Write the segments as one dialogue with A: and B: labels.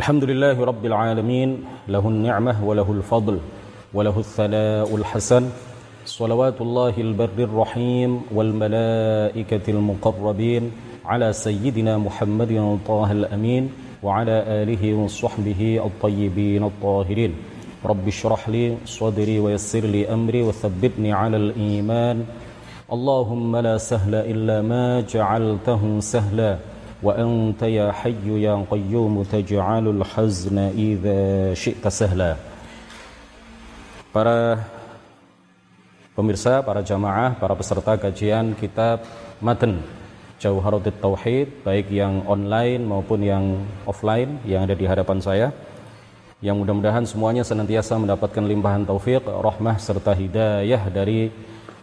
A: الحمد لله رب العالمين له النعمة وله الفضل وله الثناء الحسن. صلوات الله البر الرحيم والملائكة المقربين على سيدنا محمد طه الأمين وعلى آله وصحبه الطيبين الطاهرين. رب اشرح لي صدري ويسر لي أمري وثبتني على الإيمان. اللهم لا سهل إلا ما جعلته سهلا. وأنت يا حي يا قيوم تجعل الحزن إذا شئت سهلا Para pemirsa, para jamaah, para peserta kajian kitab Matan Jauharatul Tauhid baik yang online maupun yang offline yang ada di hadapan saya yang mudah-mudahan semuanya senantiasa mendapatkan limpahan taufik, rahmah serta hidayah dari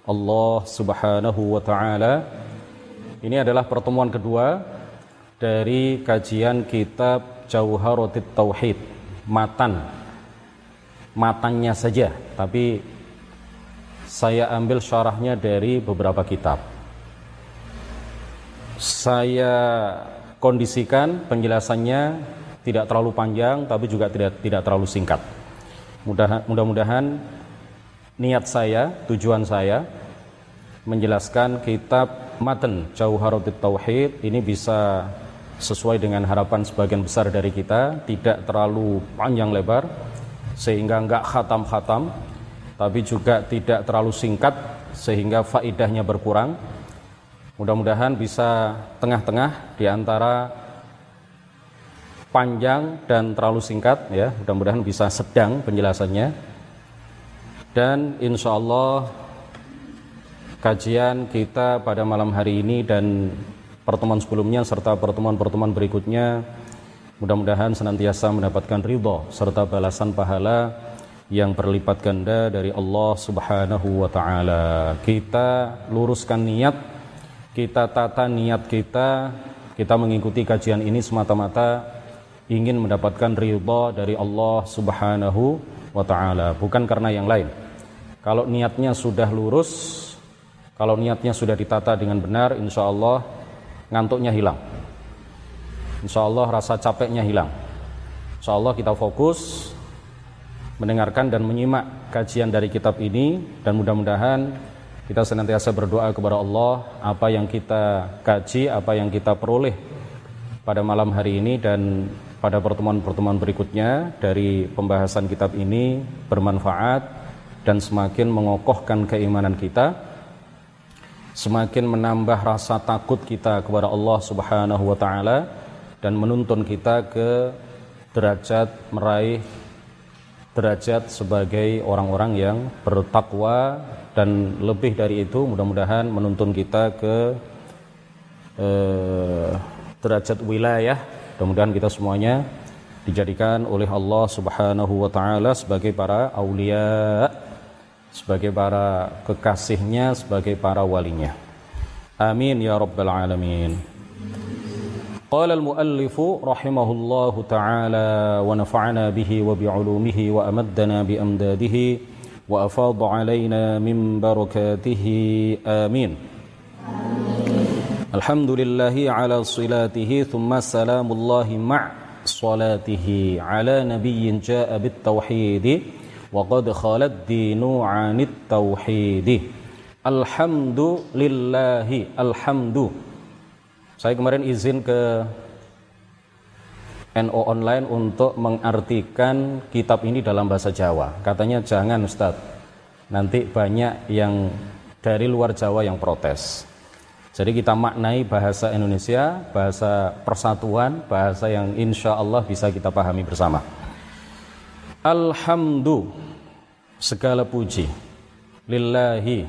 A: Allah Subhanahu wa taala. Ini adalah pertemuan kedua dari kajian kitab Jauharatul Tauhid, matan matannya saja, tapi saya ambil syarahnya dari beberapa kitab. Saya kondisikan penjelasannya tidak terlalu panjang tapi juga tidak tidak terlalu singkat. Mudah-mudahan niat saya, tujuan saya menjelaskan kitab Matan Jauharatul Tauhid ini bisa sesuai dengan harapan sebagian besar dari kita, tidak terlalu panjang lebar sehingga enggak khatam-khatam tapi juga tidak terlalu singkat sehingga faidahnya berkurang. Mudah-mudahan bisa tengah-tengah di antara panjang dan terlalu singkat ya. Mudah-mudahan bisa sedang penjelasannya. Dan insya Allah kajian kita pada malam hari ini dan pertemuan sebelumnya serta pertemuan-pertemuan berikutnya mudah-mudahan senantiasa mendapatkan ridho serta balasan pahala yang berlipat ganda dari Allah Subhanahu wa taala. Kita luruskan niat, kita tata niat kita, kita mengikuti kajian ini semata-mata ingin mendapatkan ridha dari Allah Subhanahu wa taala, bukan karena yang lain. Kalau niatnya sudah lurus, kalau niatnya sudah ditata dengan benar, insya Allah ngantuknya hilang. Insya Allah rasa capeknya hilang. Insya Allah kita fokus mendengarkan dan menyimak kajian dari kitab ini dan mudah-mudahan kita senantiasa berdoa kepada Allah apa yang kita kaji, apa yang kita peroleh pada malam hari ini dan pada pertemuan-pertemuan berikutnya dari pembahasan kitab ini bermanfaat dan semakin mengokohkan keimanan kita semakin menambah rasa takut kita kepada Allah Subhanahu wa taala dan menuntun kita ke derajat meraih derajat sebagai orang-orang yang bertakwa dan lebih dari itu mudah-mudahan menuntun kita ke eh, derajat wilayah. Mudah-mudahan kita semuanya dijadikan oleh Allah Subhanahu wa taala sebagai para aulia sebagai para kekasihnya sebagai para walinya. Amin ya rabbal alamin. قال المؤلف رحمه الله تعالى ونفعنا به وبعلومه وأمدنا بأمداده وأفاض علينا من بركاته آمين الحمد لله على صلاته ثم سلام الله مع صلاته على نبي جاء بالتوحيد wa qad khalat dinu anit tauhidi alhamdulillahi alhamdu saya kemarin izin ke NO online untuk mengartikan kitab ini dalam bahasa Jawa. Katanya jangan Ustadz. Nanti banyak yang dari luar Jawa yang protes. Jadi kita maknai bahasa Indonesia, bahasa persatuan, bahasa yang insya Allah bisa kita pahami bersama. Alhamdulillah, segala puji, lillahi,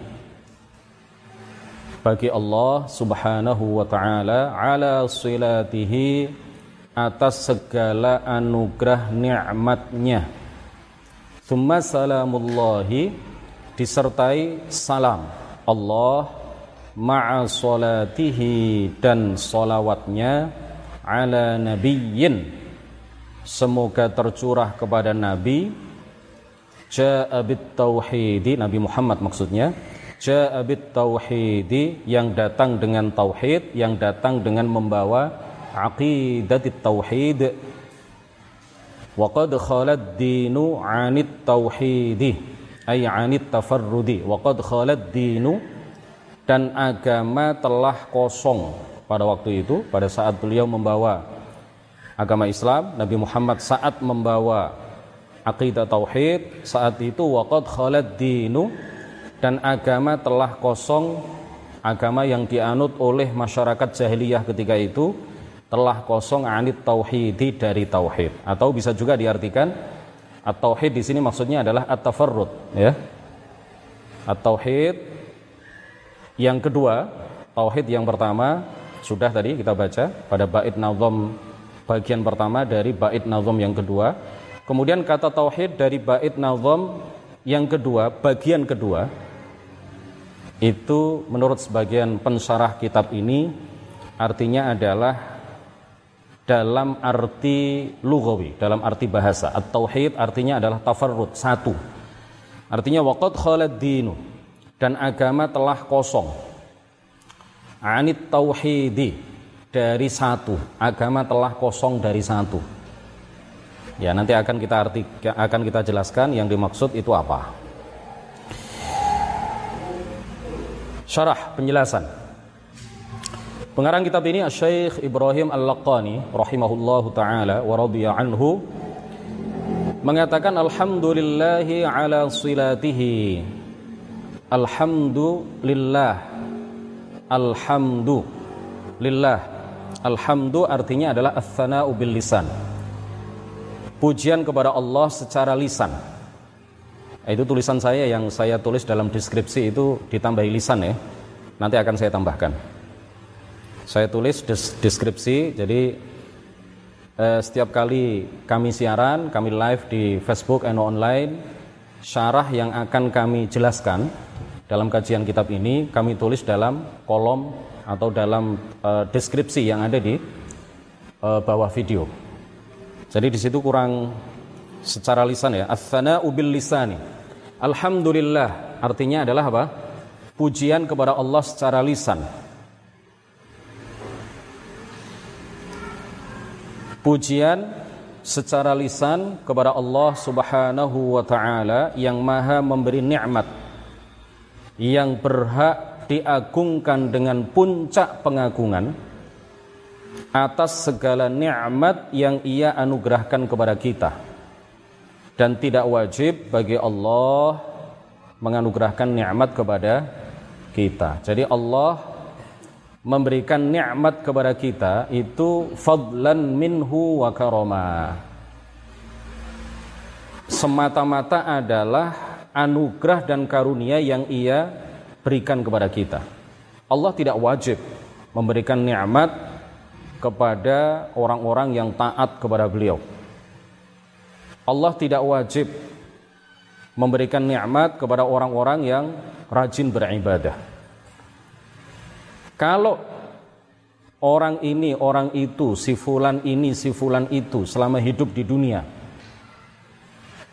A: bagi Allah Subhanahu wa taala ala silatihi atas segala anugerah nikmatnya. Thumma salamullahi disertai salam. Allah ma'a salatihi dan salawatnya ala nabiyyin semoga tercurah kepada nabi ja'a tauhidi Nabi Muhammad maksudnya Ja'a tauhidi yang datang dengan tauhid, yang datang dengan membawa aqidat tauhid. Waqad khalad dinu 'anit tauhidi ay 'anit tafarrudi. Waqad khalad dinu dan agama telah kosong pada waktu itu pada saat beliau membawa agama Islam Nabi Muhammad saat membawa akidah tauhid saat itu waqad khalad dinu dan agama telah kosong agama yang dianut oleh masyarakat jahiliyah ketika itu telah kosong anit tauhidi dari tauhid. Atau bisa juga diartikan at-tauhid di sini maksudnya adalah at-tafarrud ya. At-tauhid yang kedua tauhid yang pertama sudah tadi kita baca pada bait nazam bagian pertama dari bait nazam yang kedua kemudian kata tauhid dari bait nazam yang kedua bagian kedua itu menurut sebagian pensyarah kitab ini artinya adalah dalam arti lugawi, dalam arti bahasa. At-tauhid artinya adalah tafarrud, satu. Artinya waqad khalad dinu dan agama telah kosong. Anit tauhidi dari satu, agama telah kosong dari satu. Ya, nanti akan kita arti akan kita jelaskan yang dimaksud itu apa. Syarah penjelasan. Pengarang kitab ini Syekh Ibrahim Al-Laqani rahimahullahu taala wa radiya anhu mengatakan alhamdulillahi ala silatihi alhamdulillah alhamdulillah alhamdu artinya adalah ats-tsana'u bil lisan. Pujian kepada Allah secara lisan. Itu tulisan saya yang saya tulis dalam deskripsi itu ditambahi lisan ya. Nanti akan saya tambahkan. Saya tulis des deskripsi jadi eh, setiap kali kami siaran kami live di Facebook and online syarah yang akan kami jelaskan dalam kajian kitab ini kami tulis dalam kolom atau dalam eh, deskripsi yang ada di eh, bawah video. Jadi di situ kurang secara lisan ya. Asana ubil lisani. Alhamdulillah. Artinya adalah apa? Pujian kepada Allah secara lisan. Pujian secara lisan kepada Allah Subhanahu wa taala yang Maha memberi nikmat yang berhak diagungkan dengan puncak pengagungan atas segala nikmat yang Ia anugerahkan kepada kita dan tidak wajib bagi Allah menganugerahkan nikmat kepada kita. Jadi Allah memberikan nikmat kepada kita itu fadlan minhu wa karoma semata-mata adalah anugerah dan karunia yang ia berikan kepada kita. Allah tidak wajib memberikan nikmat kepada orang-orang yang taat kepada beliau. Allah tidak wajib memberikan nikmat kepada orang-orang yang rajin beribadah. Kalau orang ini, orang itu, si fulan ini, si fulan itu selama hidup di dunia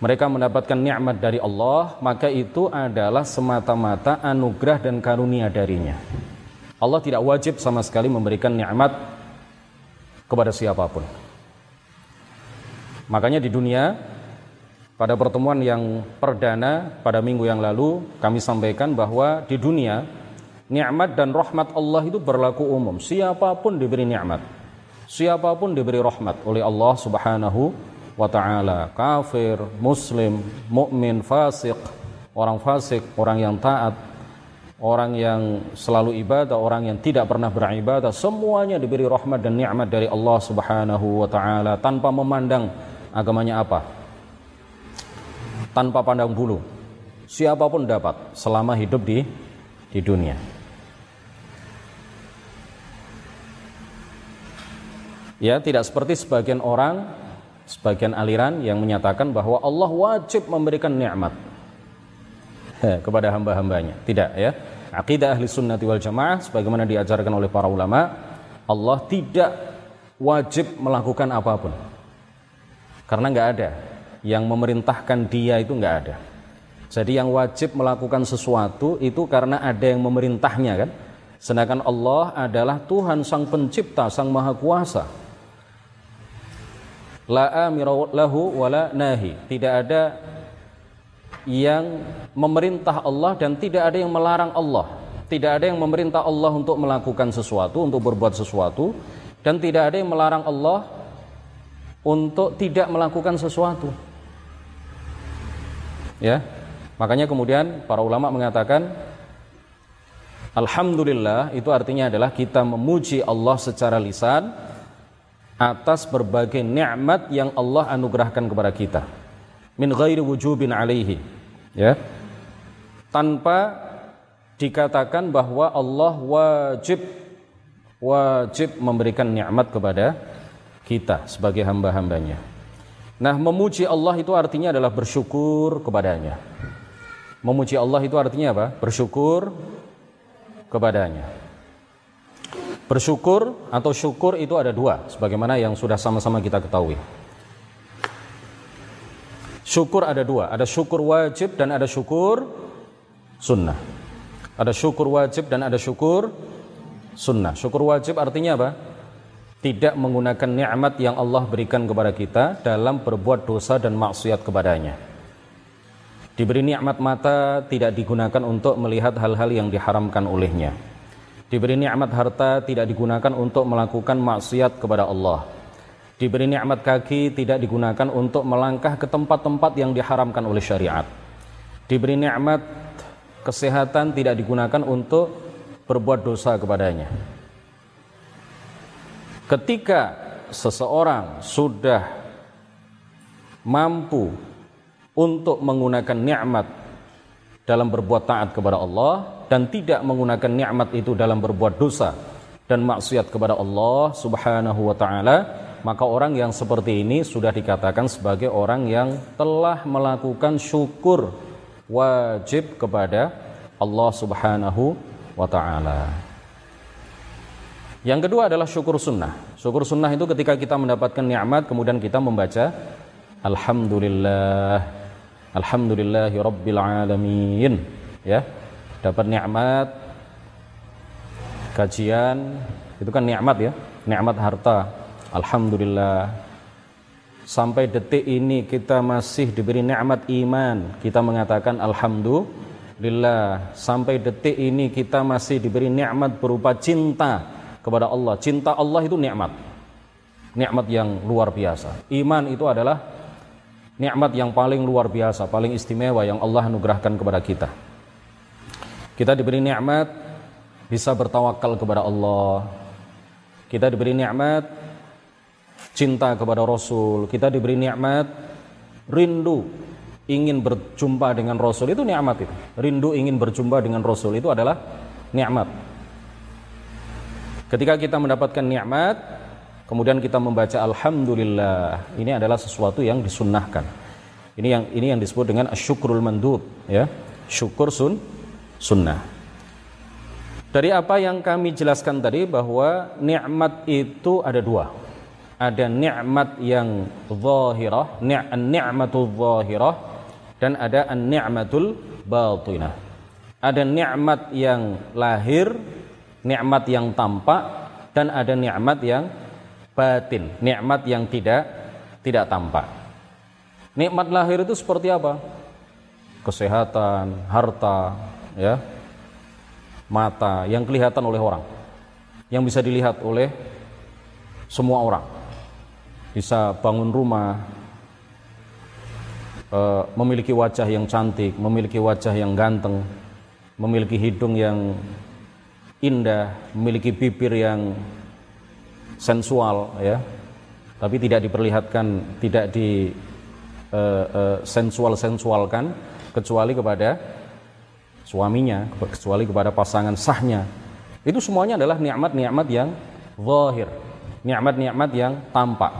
A: mereka mendapatkan nikmat dari Allah, maka itu adalah semata-mata anugerah dan karunia darinya. Allah tidak wajib sama sekali memberikan nikmat kepada siapa pun. Makanya di dunia pada pertemuan yang perdana pada minggu yang lalu kami sampaikan bahwa di dunia Nikmat dan rahmat Allah itu berlaku umum. Siapa pun diberi nikmat. Siapa pun diberi rahmat oleh Allah Subhanahu wa taala. Kafir, muslim, mukmin, fasik, orang fasik, orang yang taat, orang yang selalu ibadah, orang yang tidak pernah beribadah, semuanya diberi rahmat dan nikmat dari Allah Subhanahu wa taala tanpa memandang agamanya apa. Tanpa pandang bulu. Siapa pun dapat selama hidup di di dunia. Ya, tidak seperti sebagian orang, sebagian aliran yang menyatakan bahwa Allah wajib memberikan nikmat kepada hamba-hambanya. Tidak ya. Aqidah ahli sunnati wal jamaah sebagaimana diajarkan oleh para ulama, Allah tidak wajib melakukan apa pun. Karena nggak ada yang memerintahkan dia itu nggak ada. Jadi yang wajib melakukan sesuatu itu karena ada yang memerintahnya kan. Sedangkan Allah adalah Tuhan sang pencipta, sang maha kuasa La lahu wala nahi. Tidak ada yang memerintah Allah dan tidak ada yang melarang Allah. Tidak ada yang memerintah Allah untuk melakukan sesuatu, untuk berbuat sesuatu dan tidak ada yang melarang Allah untuk tidak melakukan sesuatu. Ya. Makanya kemudian para ulama mengatakan Alhamdulillah itu artinya adalah kita memuji Allah secara lisan atas berbagai nikmat yang Allah anugerahkan kepada kita. Min ghairi wujubin alaihi. Ya. Tanpa dikatakan bahwa Allah wajib wajib memberikan nikmat kepada kita sebagai hamba-hambanya. Nah, memuji Allah itu artinya adalah bersyukur kepadanya. Memuji Allah itu artinya apa? Bersyukur kepadanya. Bersyukur atau syukur itu ada dua, sebagaimana yang sudah sama-sama kita ketahui. Syukur ada dua, ada syukur wajib dan ada syukur sunnah. Ada syukur wajib dan ada syukur sunnah. Syukur wajib artinya apa? Tidak menggunakan nikmat yang Allah berikan kepada kita dalam berbuat dosa dan maksiat kepadanya. Diberi nikmat mata tidak digunakan untuk melihat hal-hal yang diharamkan olehnya. Diberi nikmat harta tidak digunakan untuk melakukan maksiat kepada Allah. Diberi nikmat kaki tidak digunakan untuk melangkah ke tempat-tempat yang diharamkan oleh syariat. Diberi nikmat kesehatan tidak digunakan untuk berbuat dosa kepadanya. Ketika seseorang sudah mampu untuk menggunakan nikmat dalam berbuat taat kepada Allah dan tidak menggunakan nikmat itu dalam berbuat dosa dan maksiat kepada Allah Subhanahu wa taala maka orang yang seperti ini sudah dikatakan sebagai orang yang telah melakukan syukur wajib kepada Allah Subhanahu wa taala. Yang kedua adalah syukur sunnah. Syukur sunnah itu ketika kita mendapatkan nikmat kemudian kita membaca alhamdulillah Alhamdulillahi Rabbil Alamin ya dapat nikmat kajian itu kan nikmat ya nikmat harta. Alhamdulillah. Sampai detik ini kita masih diberi nikmat iman. Kita mengatakan Alhamdulillah. Sampai detik ini kita masih diberi nikmat berupa cinta kepada Allah. Cinta Allah itu nikmat. Nikmat yang luar biasa. Iman itu adalah nikmat yang paling luar biasa, paling istimewa yang Allah anugerahkan kepada kita. Kita diberi nikmat bisa bertawakal kepada Allah. Kita diberi nikmat cinta kepada Rasul. Kita diberi nikmat rindu ingin berjumpa dengan Rasul itu nikmat itu. Rindu ingin berjumpa dengan Rasul itu adalah nikmat. Ketika kita mendapatkan nikmat, kemudian kita membaca alhamdulillah ini adalah sesuatu yang disunnahkan ini yang ini yang disebut dengan asyukrul mandub ya syukur sun sunnah dari apa yang kami jelaskan tadi bahwa nikmat itu ada dua ada nikmat yang zahirah ni'matul zahirah dan ada an-ni'matul batinah ada nikmat yang lahir nikmat yang tampak dan ada nikmat yang batin, nikmat yang tidak tidak tampak. Nikmat lahir itu seperti apa? Kesehatan, harta, ya. Mata yang kelihatan oleh orang. Yang bisa dilihat oleh semua orang. Bisa bangun rumah, e, memiliki wajah yang cantik, memiliki wajah yang ganteng, memiliki hidung yang indah, memiliki bibir yang sensual ya tapi tidak diperlihatkan tidak di uh, uh, sensual sensualkan kecuali kepada suaminya kecuali kepada pasangan sahnya. Itu semuanya adalah nikmat-nikmat yang zahir. Nikmat-nikmat yang tampak.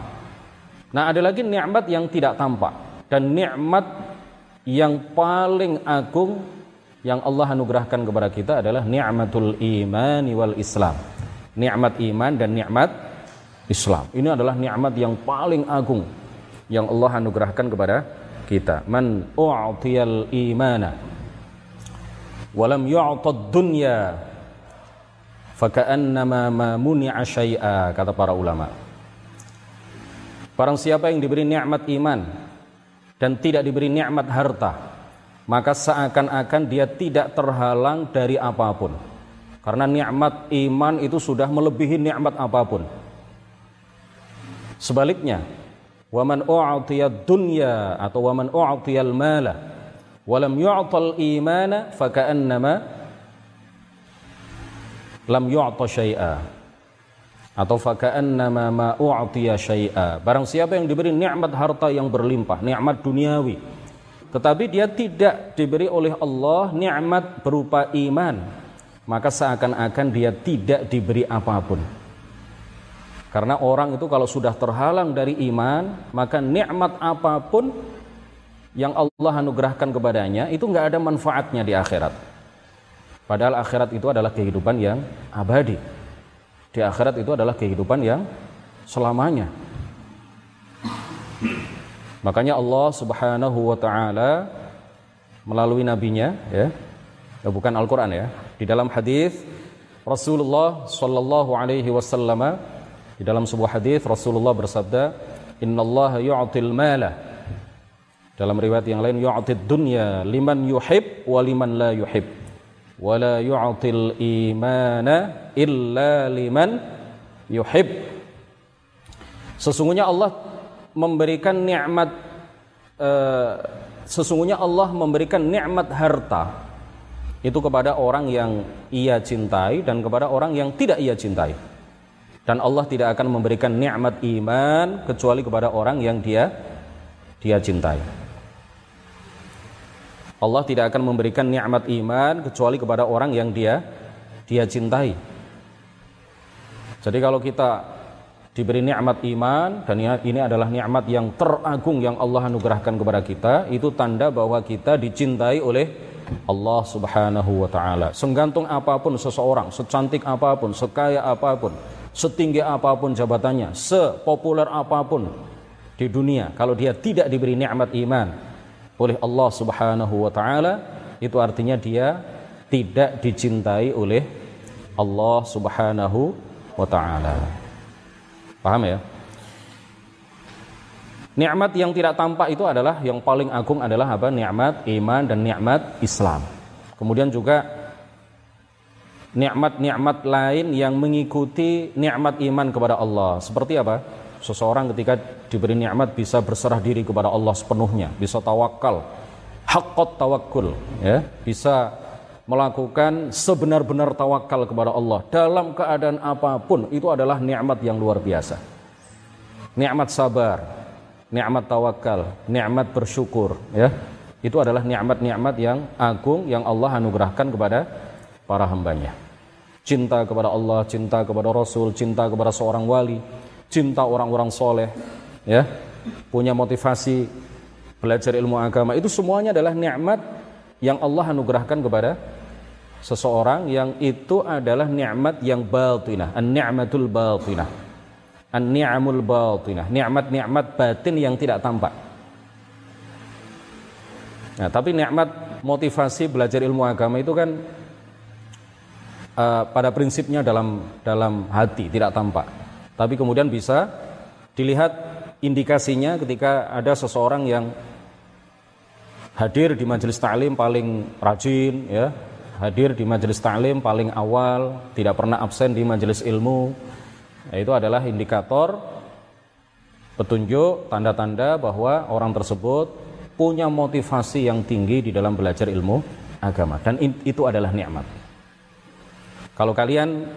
A: Nah ada lagi nikmat yang tidak tampak. Dan nikmat yang paling agung yang Allah anugerahkan kepada kita adalah nikmatul iman wal islam. Nikmat iman dan nikmat Islam. Ini adalah nikmat yang paling agung yang Allah anugerahkan kepada kita. Man u'tiyal imana walam yu'tad dunya faka'annama ma muni'a syai'a kata para ulama. Barang siapa yang diberi nikmat iman dan tidak diberi nikmat harta, maka seakan-akan dia tidak terhalang dari apa pun. Karena nikmat iman itu sudah melebihi nikmat apa pun. Sebaliknya, waman u'tiya dunya atau waman u'tiyal mala walam yu'tal imana faka'annama lam yu'ta syai'a atau faka'annama ma u'tiya syai'a. Barang siapa yang diberi nikmat harta yang berlimpah, nikmat duniawi, tetapi dia tidak diberi oleh Allah nikmat berupa iman, maka seakan-akan dia tidak diberi apa pun. Karena orang itu kalau sudah terhalang dari iman, maka nikmat apa pun yang Allah anugerahkan kepadanya itu nggak ada manfaatnya di akhirat. Padahal akhirat itu adalah kehidupan yang abadi di akhirat itu adalah kehidupan yang selamanya. Makanya Allah Subhanahu wa taala melalui nabinya ya, ya bukan Al-Qur'an ya. Di dalam hadis Rasulullah sallallahu alaihi wasallam di dalam sebuah hadis Rasulullah bersabda, "Innallaha yu'til mala" Dalam riwayat yang lain yu'tid dunya liman yuhib wa liman la yuhib. Wala yu'til imana illa liman yuhib. Sesungguhnya Allah memberikan nikmat uh, sesungguhnya Allah memberikan nikmat harta. Itu kepada orang yang ia cintai dan kepada orang yang tidak ia cintai. Dan Allah tidak akan memberikan nikmat iman kecuali kepada orang yang dia dia cintai Allah tidak akan memberikan nikmat iman kecuali kepada orang yang dia dia cintai. Jadi kalau kita diberi nikmat iman dan ini adalah nikmat yang teragung yang Allah anugerahkan kepada kita, itu tanda bahwa kita dicintai oleh Allah Subhanahu wa taala. Senggantung apa pun seseorang, secantik apa pun, sekaya apa pun, setinggi apa pun jabatannya, sepopuler apa pun di dunia, kalau dia tidak diberi nikmat iman, oleh Allah Subhanahu wa taala itu artinya dia tidak dicintai oleh Allah Subhanahu wa taala. Paham ya? Nikmat yang tidak tampak itu adalah yang paling agung adalah apa? Nikmat iman dan nikmat Islam. Kemudian juga nikmat-nikmat lain yang mengikuti nikmat iman kepada Allah. Seperti apa? Seseorang ketika diberi nikmat bisa berserah diri kepada Allah sepenuhnya, bisa tawakal, hakot tawakul, ya, bisa melakukan sebenar-benar tawakal kepada Allah dalam keadaan apa pun itu adalah nikmat yang luar biasa. Nikmat sabar, nikmat tawakal, nikmat bersyukur, ya. Itu adalah nikmat-nikmat yang agung yang Allah anugerahkan kepada para hambanya. Cinta kepada Allah, cinta kepada Rasul, cinta kepada seorang wali, cinta orang-orang soleh, ya, punya motivasi belajar ilmu agama itu semuanya adalah nikmat yang Allah anugerahkan kepada seseorang yang itu adalah nikmat yang batinah, an-ni'matul batinah. An-ni'amul batinah, nikmat-nikmat batin yang tidak tampak. Nah, tapi nikmat motivasi belajar ilmu agama itu kan uh, pada prinsipnya dalam dalam hati, tidak tampak. Tapi kemudian bisa dilihat indikasinya ketika ada seseorang yang hadir di majelis taklim paling rajin ya, hadir di majelis taklim paling awal, tidak pernah absen di majelis ilmu. Nah, itu adalah indikator petunjuk tanda-tanda bahwa orang tersebut punya motivasi yang tinggi di dalam belajar ilmu agama dan itu adalah nikmat. Kalau kalian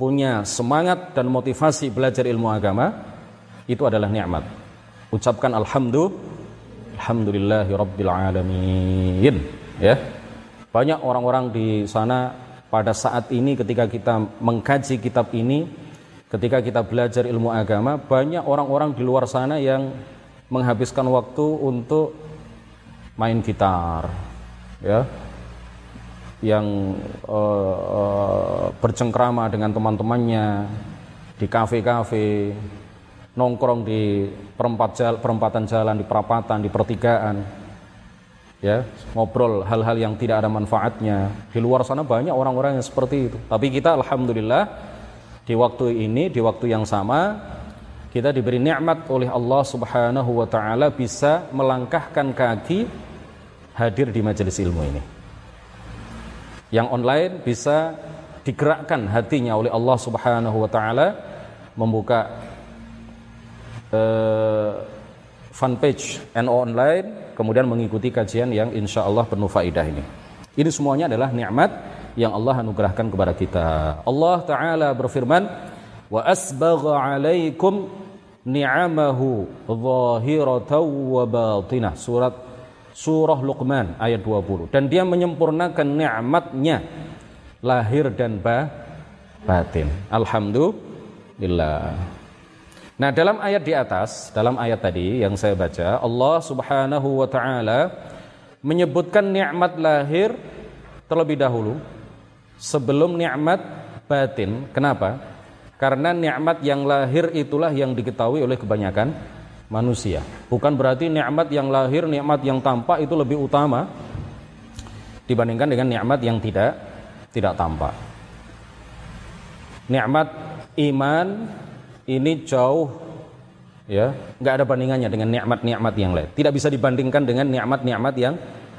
A: punya semangat dan motivasi belajar ilmu agama, itu adalah nikmat. Ucapkan alhamdulillah Alhamdulillahi Rabbil Alamin. Ya. Banyak orang-orang di sana pada saat ini ketika kita mengkaji kitab ini ketika kita belajar ilmu agama banyak orang-orang di luar sana yang menghabiskan waktu untuk main gitar ya. Yang uh, uh, bercengkrama dengan teman-temannya di kafe-kafe, nongkrong di perempat perempatan jalan, di perapatan, di pertigaan, ya ngobrol hal-hal yang tidak ada manfaatnya. Di luar sana banyak orang-orang yang seperti itu. Tapi kita alhamdulillah di waktu ini, di waktu yang sama, Kita diberi nikmat oleh Allah Subhanahu wa taala bisa melangkahkan kaki hadir di majelis ilmu ini. Yang online bisa digerakkan hatinya oleh Allah Subhanahu wa taala membuka uh, fanpage NO online kemudian mengikuti kajian yang insya Allah penuh faidah ini. Ini semuanya adalah nikmat yang Allah anugerahkan kepada kita. Allah Ta'ala berfirman, Wa asbagha alaikum ni'amahu zahiratan wa batinah. Surat Surah Luqman ayat 20. Dan dia menyempurnakan nikmatnya lahir dan batin. Alhamdulillah. Nah, dalam ayat di atas, dalam ayat tadi yang saya baca, Allah Subhanahu wa taala menyebutkan nikmat lahir terlebih dahulu sebelum nikmat batin. Kenapa? Karena nikmat yang lahir itulah yang diketahui oleh kebanyakan manusia. Bukan berarti nikmat yang lahir, nikmat yang tampak itu lebih utama dibandingkan dengan nikmat yang tidak tidak tampak. Nikmat iman ini jauh ya, nggak ada bandingannya dengan nikmat-nikmat yang lain. Tidak bisa dibandingkan dengan nikmat-nikmat yang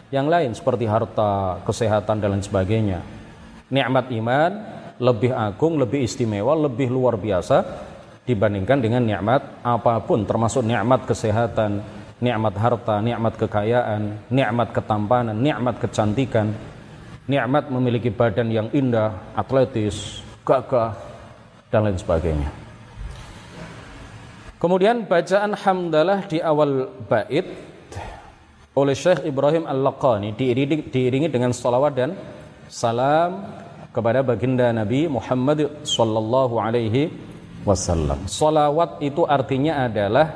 A: yang lain seperti harta, kesehatan dan lain sebagainya nikmat iman lebih agung, lebih istimewa, lebih luar biasa dibandingkan dengan nikmat apa pun termasuk nikmat kesehatan, nikmat harta, nikmat kekayaan, nikmat ketampanan, nikmat kecantikan, nikmat memiliki badan yang indah, atletis, gagah dan lain sebagainya. Kemudian bacaan hamdalah di awal bait oleh Syekh Ibrahim Al-Laqani diiringi, diiringi dengan salawat dan salam kepada baginda Nabi Muhammad sallallahu alaihi wasallam. Salawat itu artinya adalah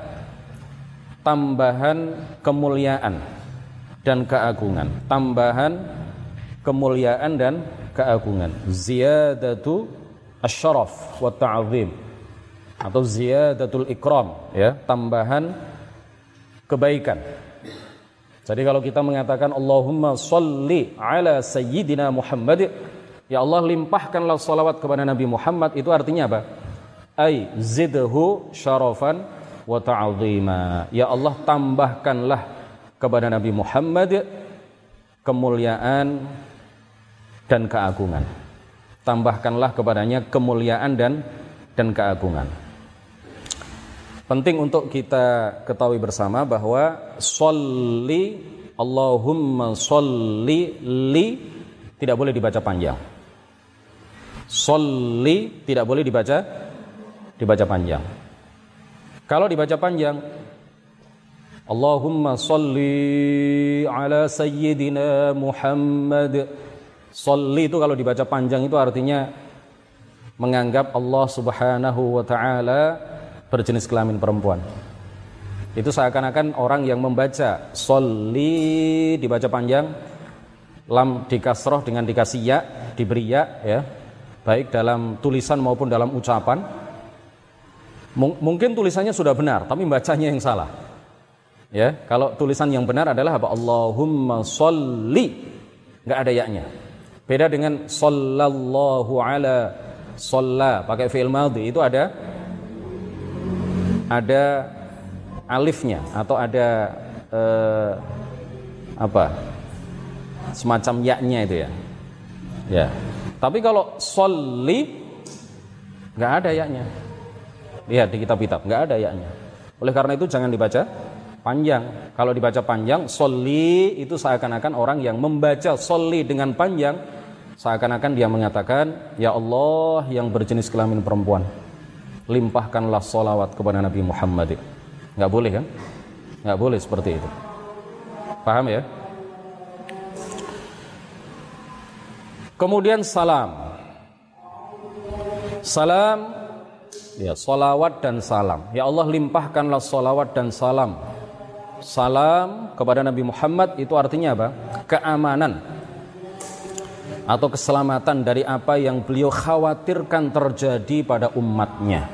A: tambahan kemuliaan dan keagungan. Tambahan kemuliaan dan keagungan. Ziyadatu asyaraf wa ta'zim atau ziyadatul ikram ya, tambahan kebaikan jadi kalau kita mengatakan Allahumma salli ala sayyidina Muhammad Ya Allah limpahkanlah salawat kepada Nabi Muhammad itu artinya apa? Ay zidhu syarafan wa ta'zima. Ya Allah tambahkanlah kepada Nabi Muhammad kemuliaan dan keagungan. Tambahkanlah kepadanya kemuliaan dan dan keagungan. Penting untuk kita ketahui bersama bahwa sholli Allahumma sholli li tidak boleh dibaca panjang. Sholli tidak boleh dibaca dibaca panjang. Kalau dibaca panjang Allahumma sholli ala sayyidina Muhammad. Sholli itu kalau dibaca panjang itu artinya menganggap Allah Subhanahu wa taala berjenis kelamin perempuan. Itu seakan-akan orang yang membaca soli dibaca panjang, lam dikasroh dengan dikasih ya, diberi ya, ya, baik dalam tulisan maupun dalam ucapan. M mungkin tulisannya sudah benar, tapi bacanya yang salah. Ya, kalau tulisan yang benar adalah apa? Allahumma sholli, nggak ada yaknya. Beda dengan sallallahu ala sholla pakai fi'il madhi itu ada ada alifnya atau ada eh, apa? Semacam yaknya itu ya? Ya. Tapi kalau soli nggak ada yaknya lihat di kitab-kitab nggak ada yaknya oleh karena itu jangan dibaca panjang. Kalau dibaca panjang soli itu seakan-akan orang yang membaca soli dengan panjang seakan-akan dia mengatakan ya Allah yang berjenis kelamin perempuan limpahkanlah solawat kepada Nabi Muhammad. Nggak boleh kan? Nggak boleh seperti itu. Paham ya? Kemudian salam. Salam ya solawat dan salam. Ya Allah limpahkanlah solawat dan salam. Salam kepada Nabi Muhammad itu artinya apa? Keamanan atau keselamatan dari apa yang beliau khawatirkan terjadi pada umatnya.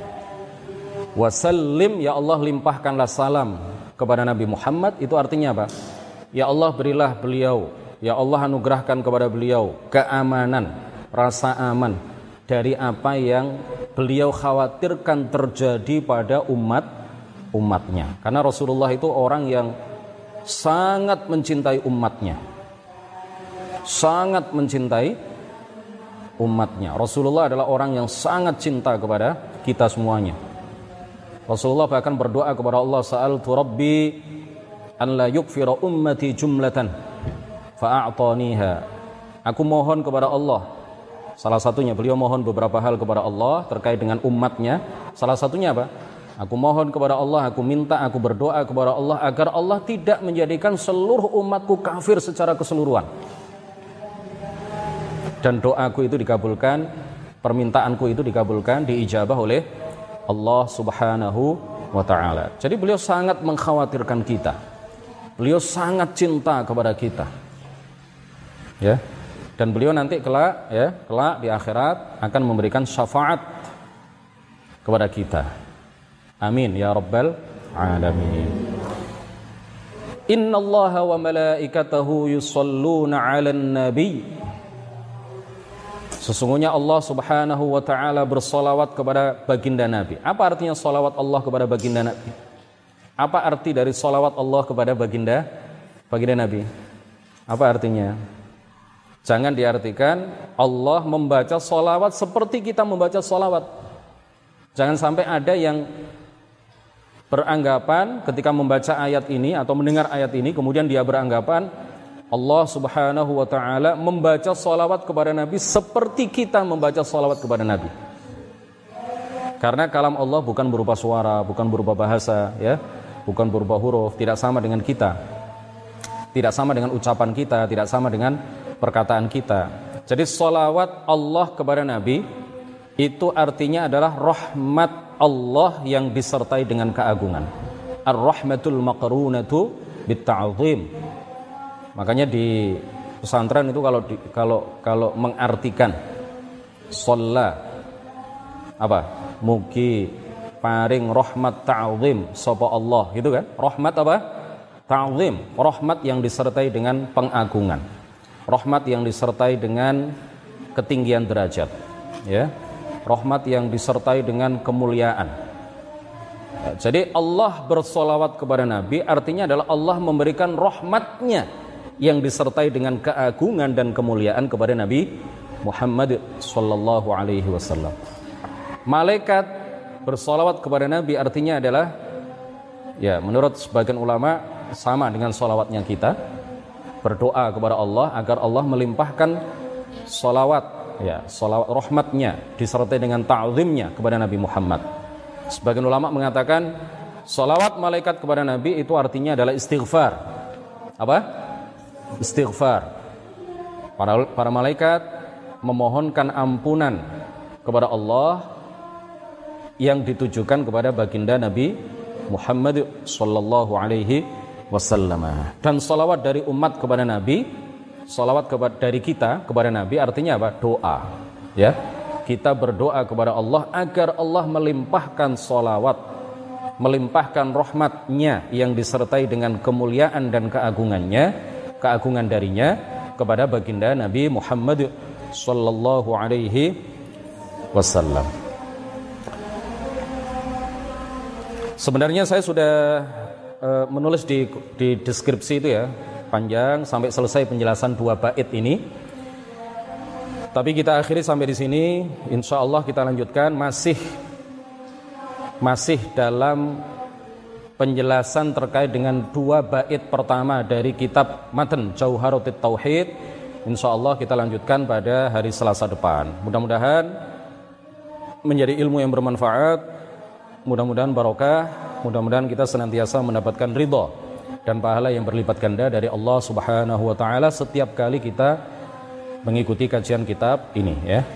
A: Wasallim ya Allah limpahkanlah salam kepada Nabi Muhammad itu artinya apa? Ya Allah berilah beliau, ya Allah anugerahkan kepada beliau keamanan, rasa aman dari apa yang beliau khawatirkan terjadi pada umat umatnya. Karena Rasulullah itu orang yang sangat mencintai umatnya. Sangat mencintai umatnya. Rasulullah adalah orang yang sangat cinta kepada kita semuanya. Rasulullah bahkan berdoa kepada Allah, "Sa'altu Rabbi an la yukfira ummati jumlatan fa'a'taniha." Aku mohon kepada Allah Salah satunya beliau mohon beberapa hal kepada Allah terkait dengan umatnya. Salah satunya apa? Aku mohon kepada Allah, aku minta, aku berdoa kepada Allah agar Allah tidak menjadikan seluruh umatku kafir secara keseluruhan. Dan doaku itu dikabulkan, permintaanku itu dikabulkan, diijabah oleh Allah Subhanahu wa taala. Jadi beliau sangat mengkhawatirkan kita. Beliau sangat cinta kepada kita. Ya, dan beliau nanti kelak ya kelak di akhirat akan memberikan syafaat kepada kita amin ya rabbal alamin Inna Allah wa malaikatahu yusalluna 'alan nabi Sesungguhnya Allah Subhanahu wa taala bersolawat kepada baginda Nabi. Apa artinya solawat Allah kepada baginda Nabi? Apa arti dari solawat Allah kepada baginda baginda Nabi? Apa artinya? Jangan diartikan Allah membaca solawat seperti kita membaca solawat. Jangan sampai ada yang beranggapan ketika membaca ayat ini atau mendengar ayat ini kemudian dia beranggapan Allah subhanahu wa ta'ala membaca solawat kepada Nabi seperti kita membaca solawat kepada Nabi. Karena kalam Allah bukan berupa suara, bukan berupa bahasa, ya, bukan berupa huruf, tidak sama dengan kita, tidak sama dengan ucapan kita, tidak sama dengan perkataan kita. Jadi solawat Allah kepada Nabi itu artinya adalah rahmat Allah yang disertai dengan keagungan. Ar-rahmatul maqrunatu bitta'zim. Makanya di pesantren itu kalau di, kalau kalau mengartikan sholla apa? Mugi paring rahmat ta'zim sapa Allah gitu kan? Rahmat apa? Ta'zim, rahmat yang disertai dengan pengagungan rahmat yang disertai dengan ketinggian derajat ya rahmat yang disertai dengan kemuliaan jadi Allah bersolawat kepada Nabi artinya adalah Allah memberikan rahmatnya yang disertai dengan keagungan dan kemuliaan kepada Nabi Muhammad sallallahu alaihi wasallam. Malaikat bersolawat kepada Nabi artinya adalah ya menurut sebagian ulama sama dengan solawatnya kita berdoa kepada Allah agar Allah melimpahkan solawat ya solawat rahmatnya disertai dengan ta'zimnya kepada Nabi Muhammad. Sebagian ulama mengatakan solawat malaikat kepada Nabi itu artinya adalah istighfar. Apa? Istighfar para, para malaikat memohonkan ampunan kepada Allah yang ditujukan kepada baginda Nabi Muhammad sallallahu alaihi wasallam. Dan salawat dari umat kepada Nabi, salawat kepada dari kita kepada Nabi artinya apa? Doa. Ya. Kita berdoa kepada Allah agar Allah melimpahkan salawat, melimpahkan rahmatnya yang disertai dengan kemuliaan dan keagungannya, keagungan darinya kepada baginda Nabi Muhammad sallallahu alaihi wasallam. Sebenarnya saya sudah uh, menulis di, di deskripsi itu ya panjang sampai selesai penjelasan dua bait ini. Tapi kita akhiri sampai di sini. Insya Allah kita lanjutkan masih masih dalam penjelasan terkait dengan dua bait pertama dari kitab Matan Jauharutit Tauhid. Insya Allah kita lanjutkan pada hari Selasa depan. Mudah-mudahan menjadi ilmu yang bermanfaat. Mudah-mudahan barokah Mudah-mudahan kita senantiasa mendapatkan ridho dan pahala yang berlipat ganda dari Allah Subhanahu wa taala setiap kali kita mengikuti kajian kitab ini ya.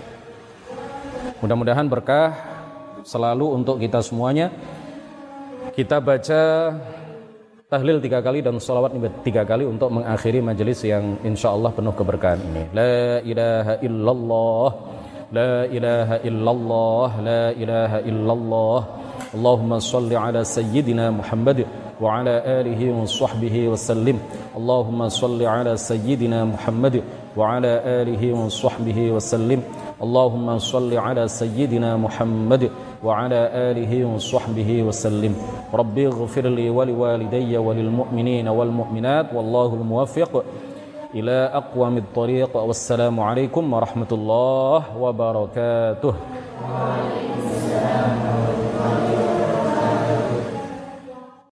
A: Mudah-mudahan berkah selalu untuk kita semuanya. kita baca tahlil tiga kali dan salawat tiga kali untuk mengakhiri majelis yang insya Allah penuh keberkahan ini. La ilaha illallah, la ilaha illallah, la ilaha illallah. Allahumma salli ala sayyidina Muhammad wa ala alihi wa sahbihi wa sallim. Allahumma salli ala sayyidina Muhammad wa ala alihi wa sahbihi wa sallim. Allahumma salli ala sayyidina Muhammad وعلى آله وصحبه وسلم. ربي اغفر لي ولوالدي وللمؤمنين والمؤمنات والله الموفق. إلى أقوم الطريق. والسلام عليكم ورحمة الله وبركاته.